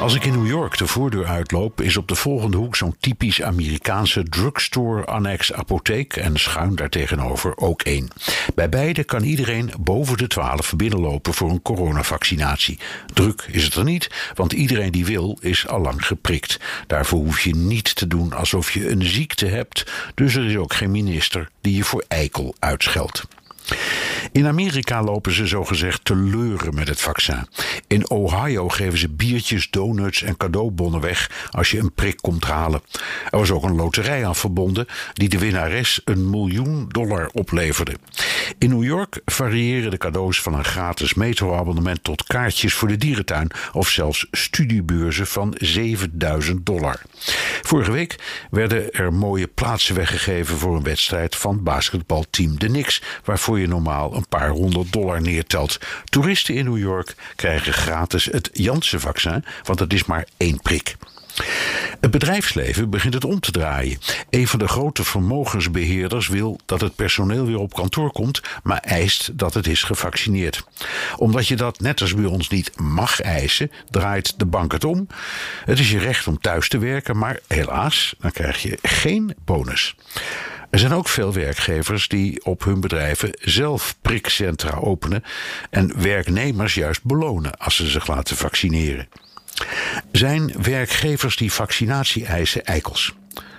Als ik in New York de voordeur uitloop, is op de volgende hoek zo'n typisch Amerikaanse drugstore annex apotheek en schuin daartegenover ook één. Bij beide kan iedereen boven de 12 binnenlopen voor een coronavaccinatie. Druk is het er niet, want iedereen die wil is allang geprikt. Daarvoor hoef je niet te doen alsof je een ziekte hebt, dus er is ook geen minister die je voor eikel uitscheldt. In Amerika lopen ze zogezegd te leuren met het vaccin. In Ohio geven ze biertjes, donuts en cadeaubonnen weg als je een prik komt halen. Er was ook een loterij aan verbonden die de winnares een miljoen dollar opleverde. In New York variëren de cadeaus van een gratis metroabonnement tot kaartjes voor de dierentuin of zelfs studiebeurzen van 7000 dollar. Vorige week werden er mooie plaatsen weggegeven voor een wedstrijd van basketbalteam de Knicks, waarvoor je normaal een paar honderd dollar neertelt. Toeristen in New York krijgen gratis het Janssen-vaccin, want het is maar één prik. Het bedrijfsleven begint het om te draaien. Een van de grote vermogensbeheerders wil dat het personeel weer op kantoor komt, maar eist dat het is gevaccineerd. Omdat je dat net als bij ons niet mag eisen, draait de bank het om. Het is je recht om thuis te werken, maar helaas, dan krijg je geen bonus. Er zijn ook veel werkgevers die op hun bedrijven zelf prikcentra openen en werknemers juist belonen als ze zich laten vaccineren. Zijn werkgevers die vaccinatie eisen eikels?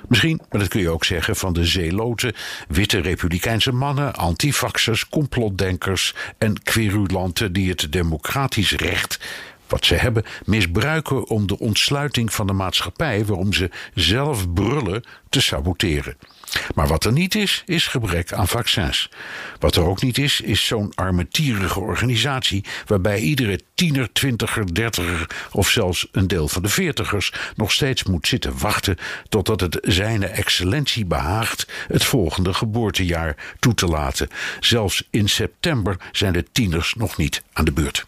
Misschien, maar dat kun je ook zeggen van de zeeloten, witte republikeinse mannen, antifaxers, complotdenkers en querulanten die het democratisch recht wat ze hebben misbruiken om de ontsluiting van de maatschappij waarom ze zelf brullen te saboteren. Maar wat er niet is, is gebrek aan vaccins. Wat er ook niet is, is zo'n armetierige organisatie waarbij iedere tiener, twintiger, dertiger of zelfs een deel van de veertigers nog steeds moet zitten wachten totdat het zijne excellentie behaagt het volgende geboortejaar toe te laten. Zelfs in september zijn de tieners nog niet aan de beurt.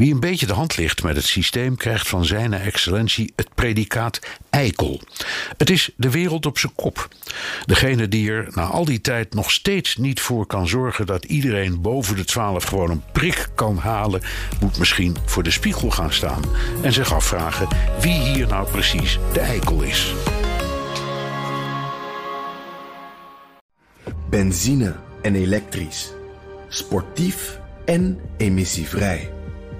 Wie een beetje de hand ligt met het systeem krijgt van zijn excellentie het predicaat eikel. Het is de wereld op zijn kop. Degene die er na al die tijd nog steeds niet voor kan zorgen dat iedereen boven de 12 gewoon een prik kan halen, moet misschien voor de spiegel gaan staan en zich afvragen wie hier nou precies de eikel is. Benzine en elektrisch. Sportief en emissievrij.